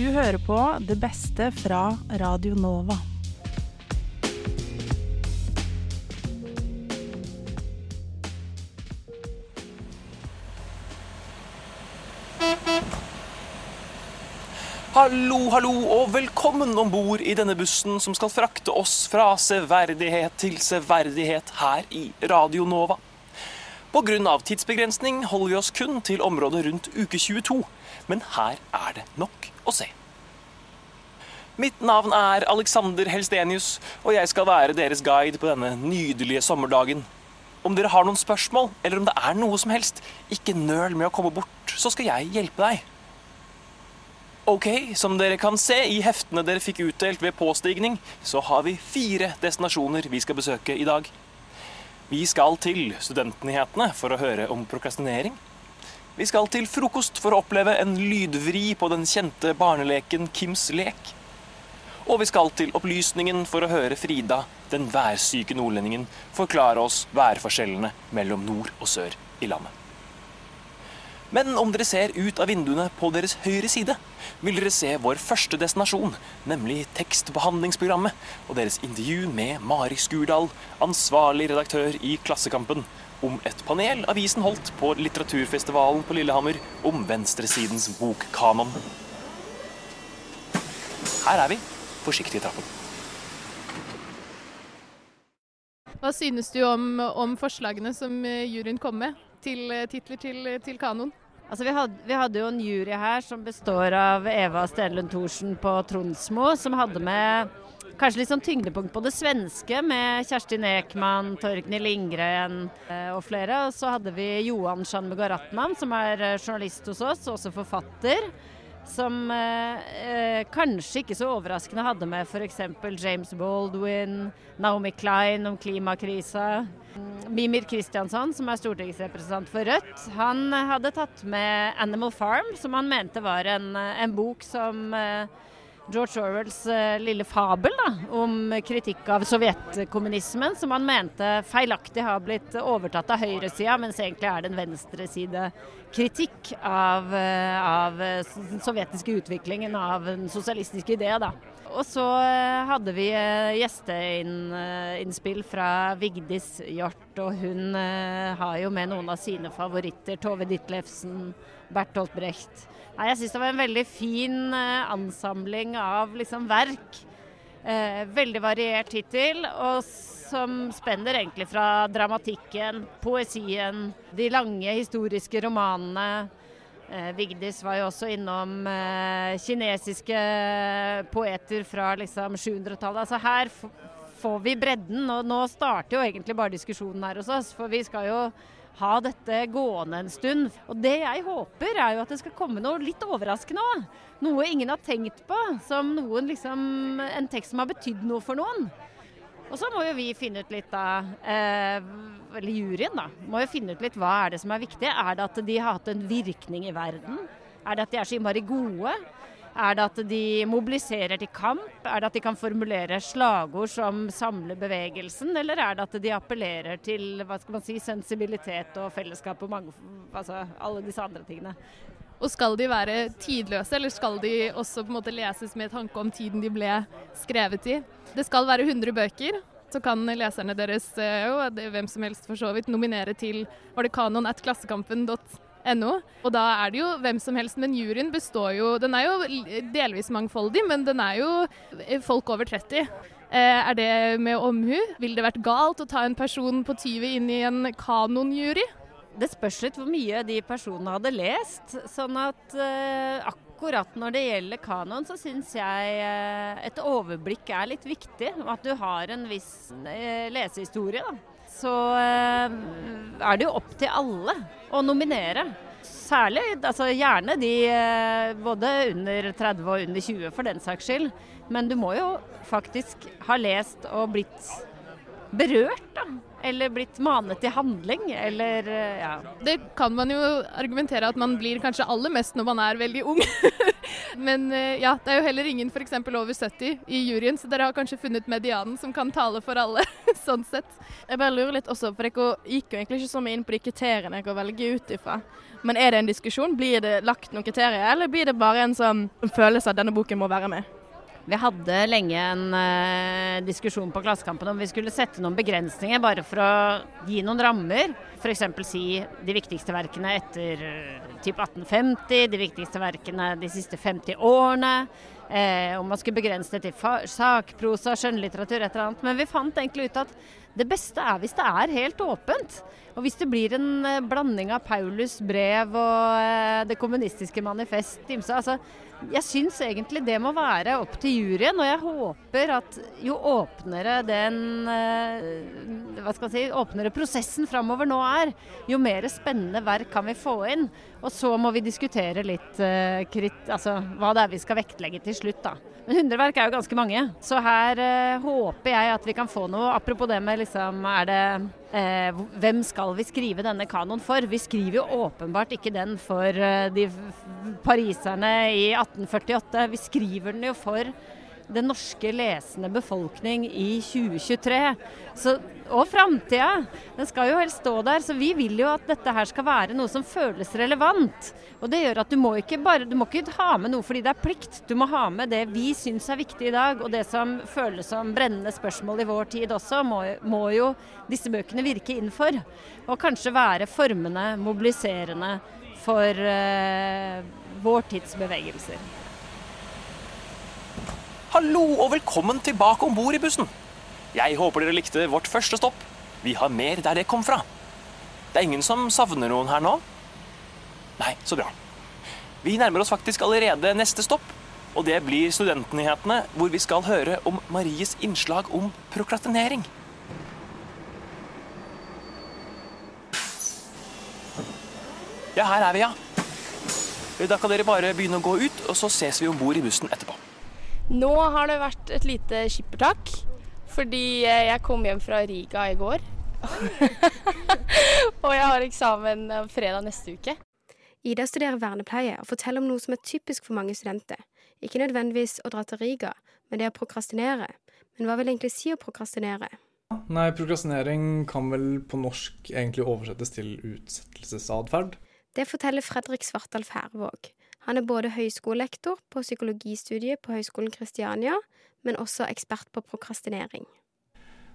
Du hører på det beste fra Radio Nova. Hallo, hallo, og velkommen om bord i denne bussen som skal frakte oss fra severdighet til severdighet her i Radio Nova. Pga. tidsbegrensning holder vi oss kun til området rundt uke 22, men her er det nok å se. Mitt navn er Alexander Helstenius, og jeg skal være deres guide på denne nydelige sommerdagen. Om dere har noen spørsmål, eller om det er noe som helst, ikke nøl med å komme bort, så skal jeg hjelpe deg. Ok, som dere kan se i heftene dere fikk utdelt ved påstigning, så har vi fire destinasjoner vi skal besøke i dag. Vi skal til Studentnyhetene for å høre om prokrastinering. Vi skal til frokost for å oppleve en lydvri på den kjente barneleken Kims lek. Og vi skal til Opplysningen for å høre Frida, den værsyke nordlendingen, forklare oss værforskjellene mellom nord og sør i landet. Men om dere ser ut av vinduene på deres høyre side, vil dere se vår første destinasjon, nemlig tekstbehandlingsprogrammet og deres intervju med Mari Skurdal, ansvarlig redaktør i Klassekampen, om et panel avisen holdt på litteraturfestivalen på Lillehammer om venstresidens bokkanon. Her er vi. Forsiktig i trappen. Hva synes du om, om forslagene som eh, juryen kom med til eh, titler til, til kanoen? Altså, vi, hadde, vi hadde jo en jury her som består av Eva Stenlund Thorsen på Tronsmo, som hadde med kanskje litt sånn tyngdepunkt på det svenske, med Kjerstin Ekman, Torgny Lindgren eh, og flere. Og så hadde vi Johan Shanmugaratnam, som er eh, journalist hos oss, også forfatter som eh, eh, kanskje ikke så overraskende hadde med f.eks. James Baldwin, Naomi Klein om klimakrisa. Mimir Kristiansson, som er stortingsrepresentant for Rødt, han hadde tatt med 'Animal Farm', som han mente var en, en bok som eh, George Orwells uh, lille fabel da, om kritikk av sovjetkommunismen, som han mente feilaktig har blitt overtatt av høyresida, mens egentlig er det en venstresidekritikk av, uh, av den sovjetiske utviklingen av den sosialistiske idé. Og så hadde vi gjesteinnspill fra Vigdis Hjort, og hun har jo med noen av sine favoritter. Tove Ditlevsen, Bertolt Brecht. Nei, jeg syns det var en veldig fin eh, ansamling av liksom, verk. Eh, veldig variert hittil, og som spenner egentlig fra dramatikken, poesien, de lange historiske romanene. Eh, Vigdis var jo også innom eh, kinesiske poeter fra liksom 700-tallet. Altså her får vi bredden, og nå starter jo egentlig bare diskusjonen her hos oss. For vi skal jo ha dette gående en stund. Og det jeg håper, er jo at det skal komme noe litt overraskende òg. Noe ingen har tenkt på. Som noen liksom En tekst som har betydd noe for noen. Og så må jo vi finne ut litt da eh, Eller juryen, da. Må jo finne ut litt hva er det som er viktig. Er det at de har hatt en virkning i verden? Er det at de er så innmari gode? Er det at de mobiliserer til kamp? Er det at de kan formulere slagord som samler bevegelsen? Eller er det at de appellerer til hva skal man si, sensibilitet og fellesskap og mange, altså alle disse andre tingene? Og skal de være tidløse, eller skal de også på en måte leses med tanke om tiden de ble skrevet i? Det skal være 100 bøker. Så kan leserne deres, eh, jo, hvem som helst for så vidt, nominere til var det kanon at klassekampen.no NO. Og da er det jo hvem som helst, men juryen består jo Den er jo delvis mangfoldig, men den er jo folk over 30. Eh, er det med omhu? Ville det vært galt å ta en person på 20 inn i en kanonjury? Det spørs litt hvor mye de personene hadde lest. Sånn at eh, akkurat når det gjelder kanon, så syns jeg eh, et overblikk er litt viktig. At du har en viss eh, lesehistorie. da så eh, er det jo opp til alle å nominere. Særlig, altså gjerne de eh, både under 30 og under 20 for den saks skyld. Men du må jo faktisk ha lest og blitt berørt da, Eller blitt manet til handling, eller eh, ja. Det kan man jo argumentere at man blir kanskje aller mest når man er veldig ung. Men eh, ja, det er jo heller ingen f.eks. over 70 i juryen, så dere har kanskje funnet medianen som kan tale for alle, sånn sett. Jeg bare lurer litt også, for dere gikk jo egentlig ikke så mye inn på de kriteriene dere velger ut ifra. Men er det en diskusjon? Blir det lagt noen kriterier, eller blir det bare en sånn følelse at denne boken må være med? Vi hadde lenge en uh, diskusjon på Klassekampen om vi skulle sette noen begrensninger bare for å gi noen rammer. F.eks. si de viktigste verkene etter uh, typ 1850, de viktigste verkene de siste 50 årene. Eh, om man skulle begrense det til sakprosa, skjønnlitteratur, et eller annet. Men vi fant egentlig ut at det beste er hvis det er helt åpent. Og hvis det blir en uh, blanding av Paulus brev og det kommunistiske manifest, altså jeg syns egentlig det må være opp til juryen, og jeg håper at jo åpnere den eh, hva skal jeg si, åpnere prosessen framover nå er, jo mer spennende verk kan vi få inn. Og så må vi diskutere litt altså, hva det er vi skal vektlegge til slutt, da. Men 100 verk er jo ganske mange, så her håper jeg at vi kan få noe. Apropos det med liksom er det Eh, hvem skal vi skrive denne kanoen for? Vi skriver jo åpenbart ikke den for eh, de pariserne i 1848. Vi skriver den jo for den norske lesende befolkning i 2023. Så, og framtida. Den skal jo helst stå der. Så vi vil jo at dette her skal være noe som føles relevant. Og det gjør at du må ikke bare Du må ikke ha med noe fordi det er plikt. Du må ha med det vi syns er viktig i dag, og det som føles som brennende spørsmål i vår tid også, må, må jo disse bøkene virke inn for. Og kanskje være formende, mobiliserende for uh, vår tids bevegelser. Hallo og velkommen tilbake om bord i bussen. Jeg håper dere likte vårt første stopp. Vi har mer der det kom fra. Det er ingen som savner noen her nå? Nei, så bra. Vi nærmer oss faktisk allerede neste stopp. Og det blir Studentnyhetene, hvor vi skal høre om Maries innslag om prokrastinering. Ja, her er vi, ja. Da kan dere bare begynne å gå ut, og så ses vi om bord i bussen etterpå. Nå har det vært et lite skippertak, fordi eh, jeg kom hjem fra Riga i går. og jeg har eksamen eh, fredag neste uke. Ida studerer vernepleie og forteller om noe som er typisk for mange studenter. Ikke nødvendigvis å dra til Riga, men det å prokrastinere. Men hva vil egentlig si å prokrastinere? Nei, Prokrastinering kan vel på norsk egentlig oversettes til utsettelsesatferd. Det forteller Fredrik Svartdal Færvåg. Han er både høyskolelektor på psykologistudiet på Høgskolen Kristiania, men også ekspert på prokrastinering.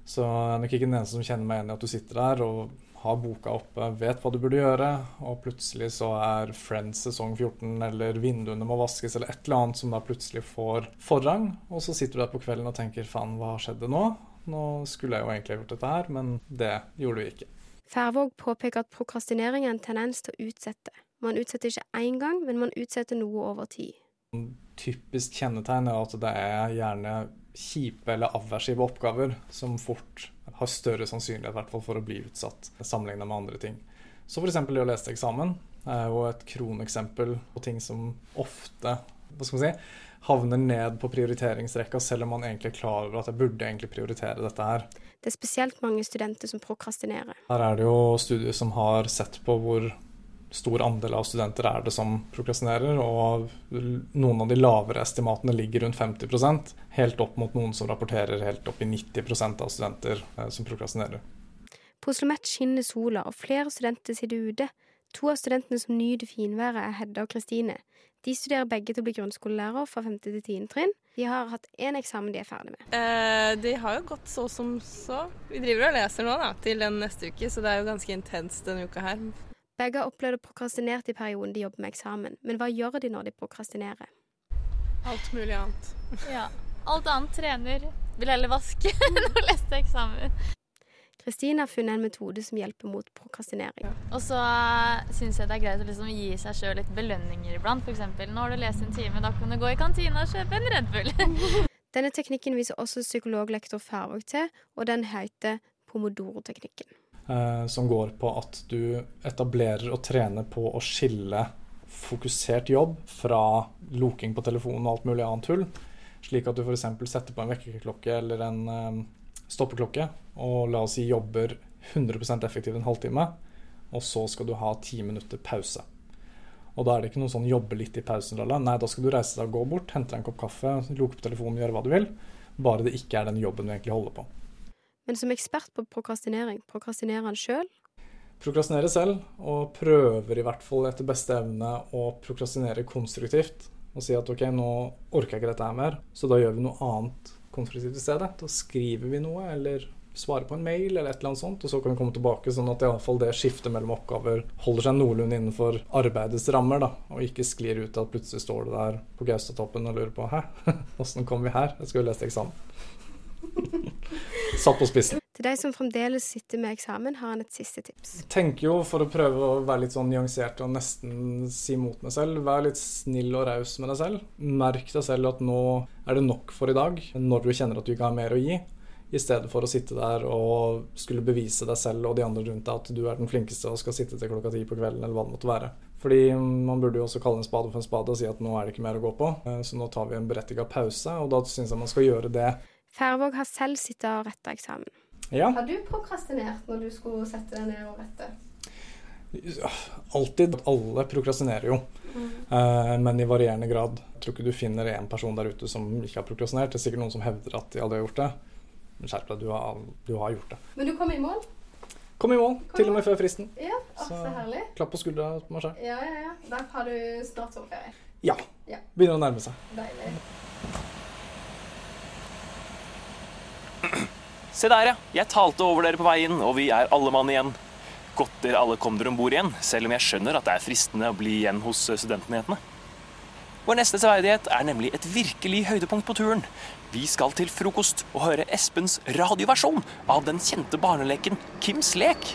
Så jeg er nok ikke den eneste som kjenner meg igjen i at du sitter der og har boka oppe, vet hva du burde gjøre, og plutselig så er Friends sesong 14 eller vinduene må vaskes eller et eller annet som da plutselig får forrang, og så sitter du der på kvelden og tenker faen, hva skjedde nå? Nå skulle jeg jo egentlig gjort dette her, men det gjorde vi ikke. Færvåg påpeker at prokrastinering er en tendens til å utsette. Man utsetter ikke én gang, men man utsetter noe over tid. Typisk kjennetegn er at det er gjerne kjipe eller aversive oppgaver som fort har større sannsynlighet hvert fall for å bli utsatt, sammenlignet med andre ting. Så f.eks. det å lese eksamen er jo et kroneksempel på ting som ofte hva skal man si, havner ned på prioriteringsrekka, selv om man egentlig er klar over at jeg burde egentlig prioritere dette her. Det er spesielt mange studenter som prokrastinerer. Her er det jo studier som har sett på hvor stor andel av studenter er det som prokrastinerer, og noen av de lavere estimatene ligger rundt 50% helt opp mot noen som rapporterer helt opp i 90% av studenter eh, som prokrastinerer. På Oslo skinner sola, og flere studenter sitter ute. To av studentene som nyter finværet, er Hedda og Kristine. De studerer begge til å bli grunnskolelærer fra 5. til 10. trinn. De har hatt én eksamen de er ferdig med. Eh, det har jo gått så som så. Vi driver og leser nå da, til den neste uke, så det er jo ganske intenst denne uka her. Begge har opplevd å prokrastinere i perioden de jobber med eksamen, men hva gjør de når de prokrastinerer? Alt mulig annet. ja. Alt annet trener. Vil heller vaske enn å lese eksamen. Kristine har funnet en metode som hjelper mot prokrastinering. Og så uh, syns jeg det er greit å liksom gi seg sjøl litt belønninger iblant. F.eks. nå har du lest en time, da kan du gå i kantina og kjøpe en Red Bull. Denne teknikken viser også psykologlektor Færvåg til, og den heter pomodoro-teknikken eh, som går på at du etablerer og trener på å skille fokusert jobb fra loking på telefonen og alt mulig annet tull. Slik at du f.eks. setter på en vekkerklokke eller en eh, stoppeklokke og la oss si jobber 100% effektivt en halvtime, og så skal du ha ti minutter pause. Og da er det ikke noe sånn jobbe litt i pausen. Lala. Nei, da skal du reise deg og gå bort, hente deg en kopp kaffe, lukke på telefonen, gjøre hva du vil. Bare det ikke er den jobben du egentlig holder på. Men som ekspert på prokrastinering, prokrastinerer han sjøl? Prokrastinere selv, og prøver i hvert fall etter beste evne å prokrastinere konstruktivt. Og si at ok, nå orker jeg ikke dette her mer, så da gjør vi noe annet konstruktivt i stedet. Da skriver vi noe, eller svarer på en mail, eller et eller annet sånt, og så kan vi komme tilbake, sånn at iallfall det skiftet mellom oppgaver holder seg noenlunde innenfor arbeidets rammer, da, og ikke sklir ut til at plutselig står du der på Gaustatoppen og lurer på hæ, åssen kom vi her, jeg skal jo lese eksamen. Satt på spissen. Til de som fremdeles sitter med eksamen, har han et siste tips. tenker jo, for å prøve å være litt sånn nyansert og nesten si mot meg selv, vær litt snill og raus med deg selv. Merk deg selv at nå er det nok for i dag, når du kjenner at du ikke har mer å gi. I stedet for å sitte der og skulle bevise deg selv og de andre rundt deg at du er den flinkeste og skal sitte til klokka ti på kvelden, eller hva det måtte være. Fordi man burde jo også kalle en spade for en spade og si at nå er det ikke mer å gå på. Eh, Så nå tar vi en berettiga pause, og da syns jeg man skal gjøre det. Færvåg har selv sittet og retta eksamen. Ja. Har du prokrastinert når du skulle sette deg ned og rette? Alltid. Alle prokrastinerer jo, eh, men i varierende grad. Jeg tror ikke du finner en person der ute som ikke har prokrastinert. Det er sikkert noen som hevder at de aldri har gjort det. Men skjerp deg, du har, du har gjort det. Men du kom i mål? Kom i mål, til og med før fristen. Ja, å, så Så- herlig. Klapp på skuldra på meg. Ja, ja, ja. Der har du snart sommerferie. Ja. Ja. Begynner å nærme seg. Deilig. Se der, ja. Jeg talte over dere på veien, og vi er alle mann igjen. Godt dere alle kom dere om bord igjen, selv om jeg skjønner at det er fristende å bli igjen hos eh, studentenhetene. Vår neste severdighet er nemlig et virkelig høydepunkt på turen. Vi skal til frokost og høre Espens radioversjon av den kjente barneleken Kims lek.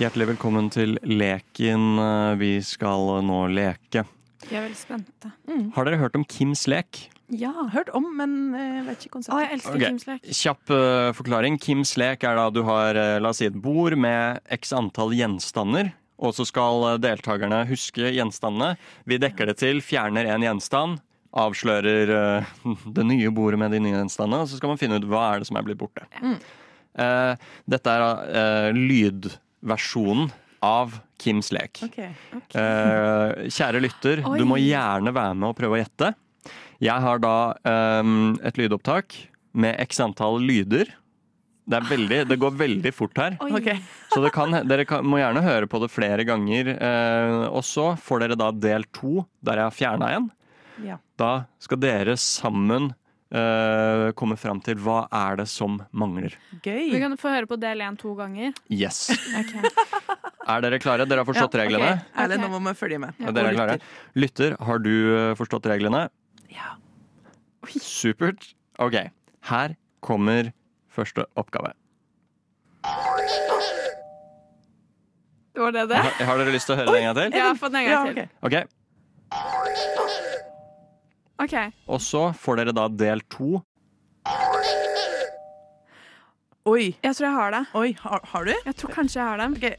Hjertelig velkommen til leken eh, vi skal nå leke. Jeg er veldig spent. Har dere hørt om Kims lek? Ja, hørt om, men jeg vet ikke konseptet. Å, jeg elsker okay. Kims lek. Kjapp uh, forklaring. Kims lek er da du har eh, la oss si et bord med x antall gjenstander. Og så skal eh, deltakerne huske gjenstandene. Vi dekker det til, fjerner en gjenstand. Avslører uh, det nye bordet med de nye gjenstandene. Og så skal man finne ut hva er det som er blitt borte. Mm. Uh, dette er uh, lydversjonen av Kims lek. Ok. Eh, kjære lytter, Oi. du må gjerne være med og prøve å gjette. Jeg har da eh, et lydopptak med x antall lyder. Det, er veldig, det går veldig fort her. Okay. Så det kan, dere kan, må gjerne høre på det flere ganger. eh, og så får dere da del to, der jeg har fjerna en. Ja. Da skal dere sammen eh, komme fram til hva er det som mangler. Gøy. Vi kan få høre på del én to ganger. Yes. Er dere klare? Dere har forstått Ja, reglene? okay. nå må vi følge med. Ja, dere er klare? Lytter, har du eh, forstått reglene? Ja. Supert. OK. Her kommer første oppgave. Var det det? Har, har dere lyst til å høre det en gang til? Ja, få den en gang til. Ok, OK. Og så får dere da del to. Oi. Jeg tror jeg har det. Oi, har, har du? Jeg tror kanskje jeg har det.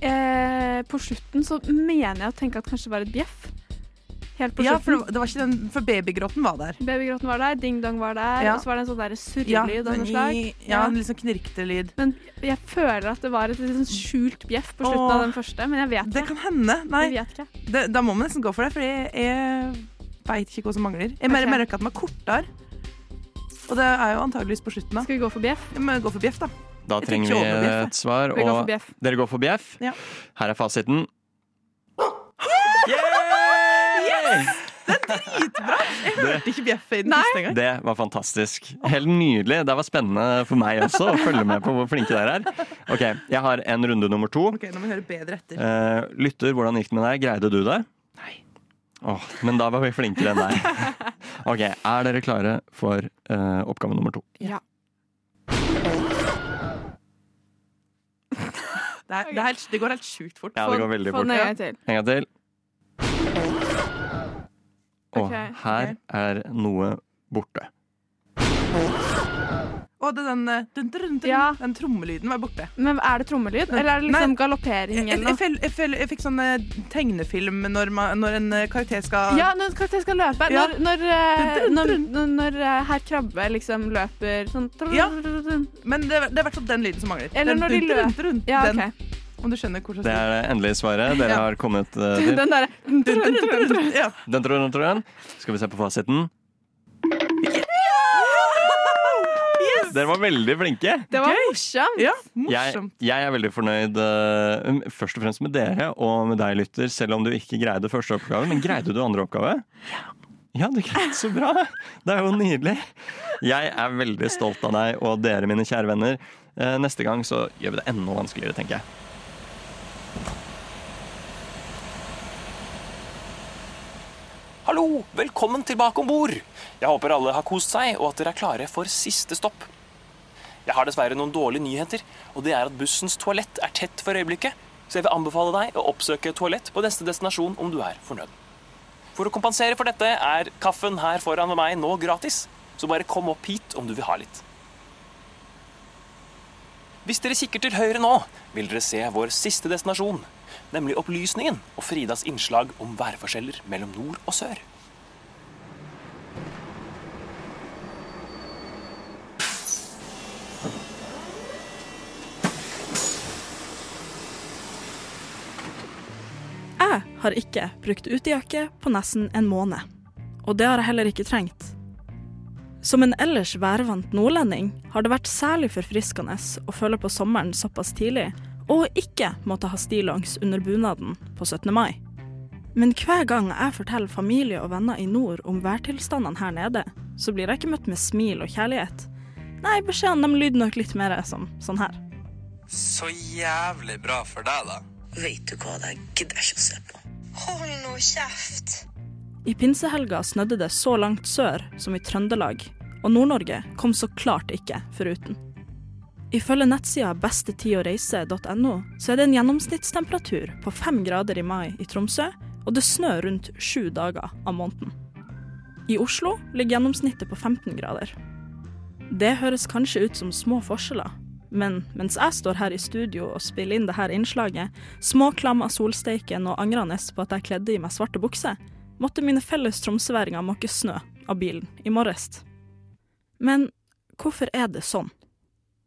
Eh, på slutten så mener jeg å tenke at kanskje det var et bjeff. Helt på Ja, for, slutten. det det var ikke den, for babygråten var der. Babygråten var der, ding dong var der, Ja. og så var det en sånn der Ja, surrelyd av den noe slag. ja, en litt sånn knirkete lyd. Men jeg føler at det var et litt sånn skjult bjeff på slutten Åh, av den første, men jeg vet Det kan hende. Nei, Jeg vet ikke. det, da må man nesten gå for det, for jeg, jeg veit ikke hva som mangler. Jeg okay. Merker at den er kortere. Og det er jo antageligvis på slutten, da. Skal vi gå for bjeff? Ja, men gå for bjeff, da. Da Jeg trenger vi et svar. Vi går Og bjeff. dere går for bjeff? Ja. Her er fasiten. Yes Det er Dritbra! Jeg hørte ikke bjeffet i den første gang. Det var fantastisk. Helt nydelig. Det var spennende for meg også å følge med på hvor flinke dere er. Ok, Jeg har en runde nummer to. Ok, Nå må vi høre bedre etter. Eh, lytter, hvordan gikk det med deg? Greide du det? Åh, men da var vi flinkere enn deg. Ok, Er dere klare for uh, oppgave nummer to? Ja. Det, er, det, er helt, det går helt sjukt fort. Ja, det går veldig fort. en gang til. En gang til. Og okay, her er noe borte. Og det, den, eh, dun, dun, dun, Ja. den trommelyden var borte. Men er det trommelyd, eller er det liksom Nei, galoppering Jeg, eller jeg, jeg, jeg fikk sånn eh, tegnefilm når, man, når en eh, karakter skal Ja, når en karakter skal løpe. Ja. Når, når, Dun, når, dun, når, når herr Krabbe liksom løper sånn Ja, men det, det er i hvert fall den lyden som mangler. Eller Den når de dun, dun, løper. dun, Ja, den. Om du skjønner hvordan Det er det endelige svaret dere Ja. har kommet til. Den derre ja. Den tror jeg, tror jeg. Skal vi se på fasiten. Dere var veldig flinke. Det var morsomt. Ja, Jeg, morsomt. jeg er veldig fornøyd eh, først og fremst med dere og med deg, lytter, selv om du ikke greide første oppgave. Men greide du andre oppgave? Ja, du greide så bra! Det er jo nydelig. Jeg er veldig stolt av deg og dere, mine kjære venner. Eh, Neste gang så gjør vi det enda vanskeligere, tenker jeg. Hallo, velkommen tilbake om bord. Jeg håper alle har kost seg, og at dere er klare for siste stopp. Jeg har dessverre noen dårlige nyheter, og det er at bussens toalett er tett for øyeblikket, så jeg vil anbefale deg å oppsøke toalett på neste destinasjon om du er fornøyd. For å kompensere for dette er kaffen her foran meg nå gratis, så bare kom opp hit om du vil ha litt. Hvis dere kikker til høyre nå, vil dere se vår siste destinasjon, nemlig opplysningen og Fridas innslag om værforskjeller mellom nord og sør. Jeg har ikke brukt utejakke på nesten en måned. Og det har jeg heller ikke trengt. Som en ellers værvant nordlending har det vært særlig forfriskende å føle på sommeren såpass tidlig, og ikke måtte ha stillongs under bunaden på 17. mai. Men hver gang jeg forteller familie og venner i nord om værtilstandene her nede, så blir jeg ikke møtt med smil og kjærlighet. Nei, beskjedene de lyder nok litt mer som sånn her. Så jævlig bra for deg, da. Vet du hva, det gidder jeg ikke å se på. Hold nå kjeft! I pinsehelga snødde det så langt sør som i Trøndelag, og Nord-Norge kom så klart ikke foruten. Ifølge nettsida bestetidåreise.no så er det en gjennomsnittstemperatur på fem grader i mai i Tromsø, og det snør rundt sju dager av måneden. I Oslo ligger gjennomsnittet på 15 grader. Det høres kanskje ut som små forskjeller, men mens jeg står her i studio og spiller inn dette innslaget, småklam av solsteiken og angrende på at jeg kledde i meg svarte bukser, måtte mine felles tromsøværinger måke snø av bilen i morges. Men hvorfor er det sånn?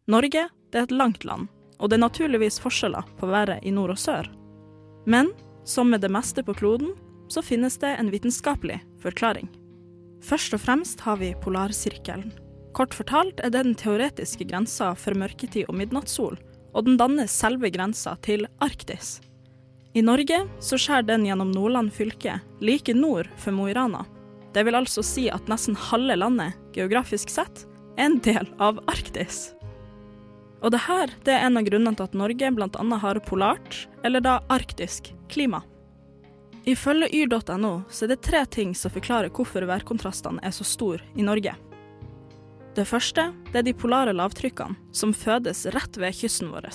Norge det er et langt land, og det er naturligvis forskjeller på været i nord og sør. Men som med det meste på kloden, så finnes det en vitenskapelig forklaring. Først og fremst har vi polarsirkelen. Kort fortalt er det den teoretiske grensa for mørketid og midnattssol, og den danner selve grensa til Arktis. I Norge så skjærer den gjennom Nordland fylke, like nord for Mo i Rana. Det vil altså si at nesten halve landet, geografisk sett, er en del av Arktis. Og det her det er en av grunnene til at Norge bl.a. har polart, eller da arktisk, klima. Ifølge yr.no så er det tre ting som forklarer hvorfor værkontrastene er så store i Norge. Det første det er de polare lavtrykkene som fødes rett ved kysten vår.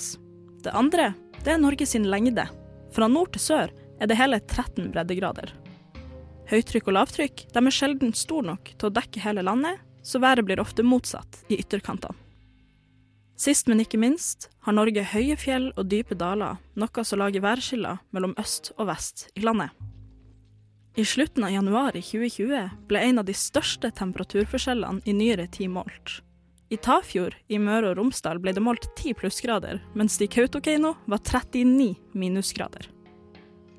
Det andre det er Norge sin lengde. Fra nord til sør er det hele 13 breddegrader. Høytrykk og lavtrykk er sjelden store nok til å dekke hele landet, så været blir ofte motsatt i ytterkantene. Sist, men ikke minst, har Norge høye fjell og dype daler, noe som lager værskiller mellom øst og vest i landet. I slutten av januar i 2020 ble en av de største temperaturforskjellene i nyere tid målt. I Tafjord i Møre og Romsdal ble det målt 10 plussgrader, mens det i Kautokeino var 39 minusgrader.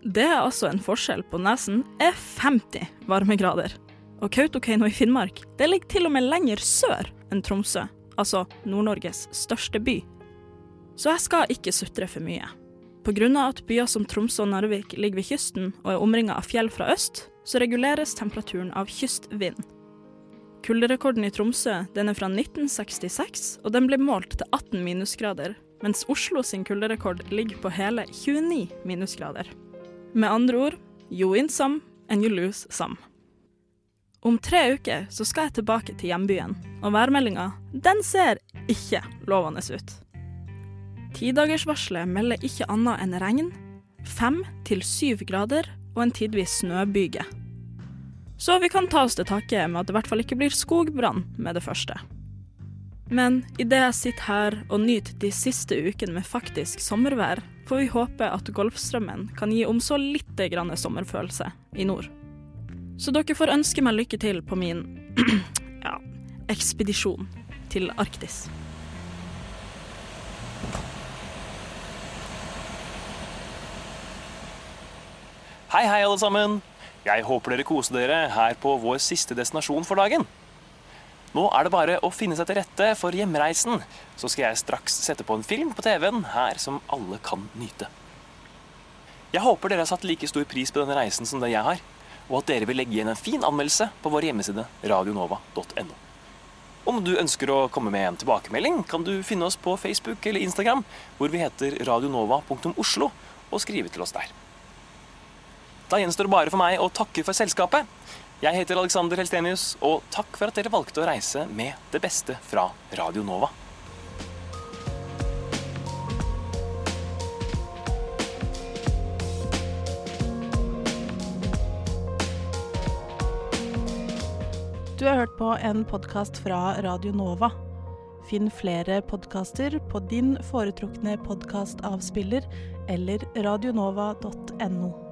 Det er altså en forskjell på nesen er 50 varmegrader. Og Kautokeino i Finnmark det ligger til og med lenger sør enn Tromsø, altså Nord-Norges største by. Så jeg skal ikke sutre for mye. Av at byer som Tromsø og Narvik ligger ved kysten og er omringa av fjell fra øst, så reguleres temperaturen av kystvind. Kulderekorden i Tromsø den er fra 1966, og den ble målt til 18 minusgrader, mens Oslo sin kulderekord ligger på hele 29 minusgrader. Med andre ord you win some and you lose some. Om tre uker så skal jeg tilbake til hjembyen, og værmeldinga den ser ikke lovende ut. Tidagersvarselet melder ikke annet enn regn, fem til syv grader og en tidvis snøbyge. Så vi kan ta oss til takke med at det i hvert fall ikke blir skogbrann med det første. Men idet jeg sitter her og nyter de siste ukene med faktisk sommervær, får vi håpe at Golfstrømmen kan gi om så lite grann sommerfølelse i nord. Så dere får ønske meg lykke til på min ja, ekspedisjon til Arktis. Hei, hei, alle sammen. Jeg håper dere koser dere her på vår siste destinasjon for dagen. Nå er det bare å finne seg til rette for hjemreisen, så skal jeg straks sette på en film på TV-en her som alle kan nyte. Jeg håper dere har satt like stor pris på denne reisen som det jeg har, og at dere vil legge igjen en fin anmeldelse på vår hjemmeside radionova.no. Om du ønsker å komme med en tilbakemelding, kan du finne oss på Facebook eller Instagram, hvor vi heter radionova.oslo, og skrive til oss der. Da gjenstår det bare for meg å takke for selskapet. Jeg heter Alexander Helstenius, og takk for at dere valgte å reise med det beste fra Radio Nova. Du har hørt på en podkast fra Radio Nova. Finn flere podkaster på din foretrukne podkastavspiller eller radionova.no.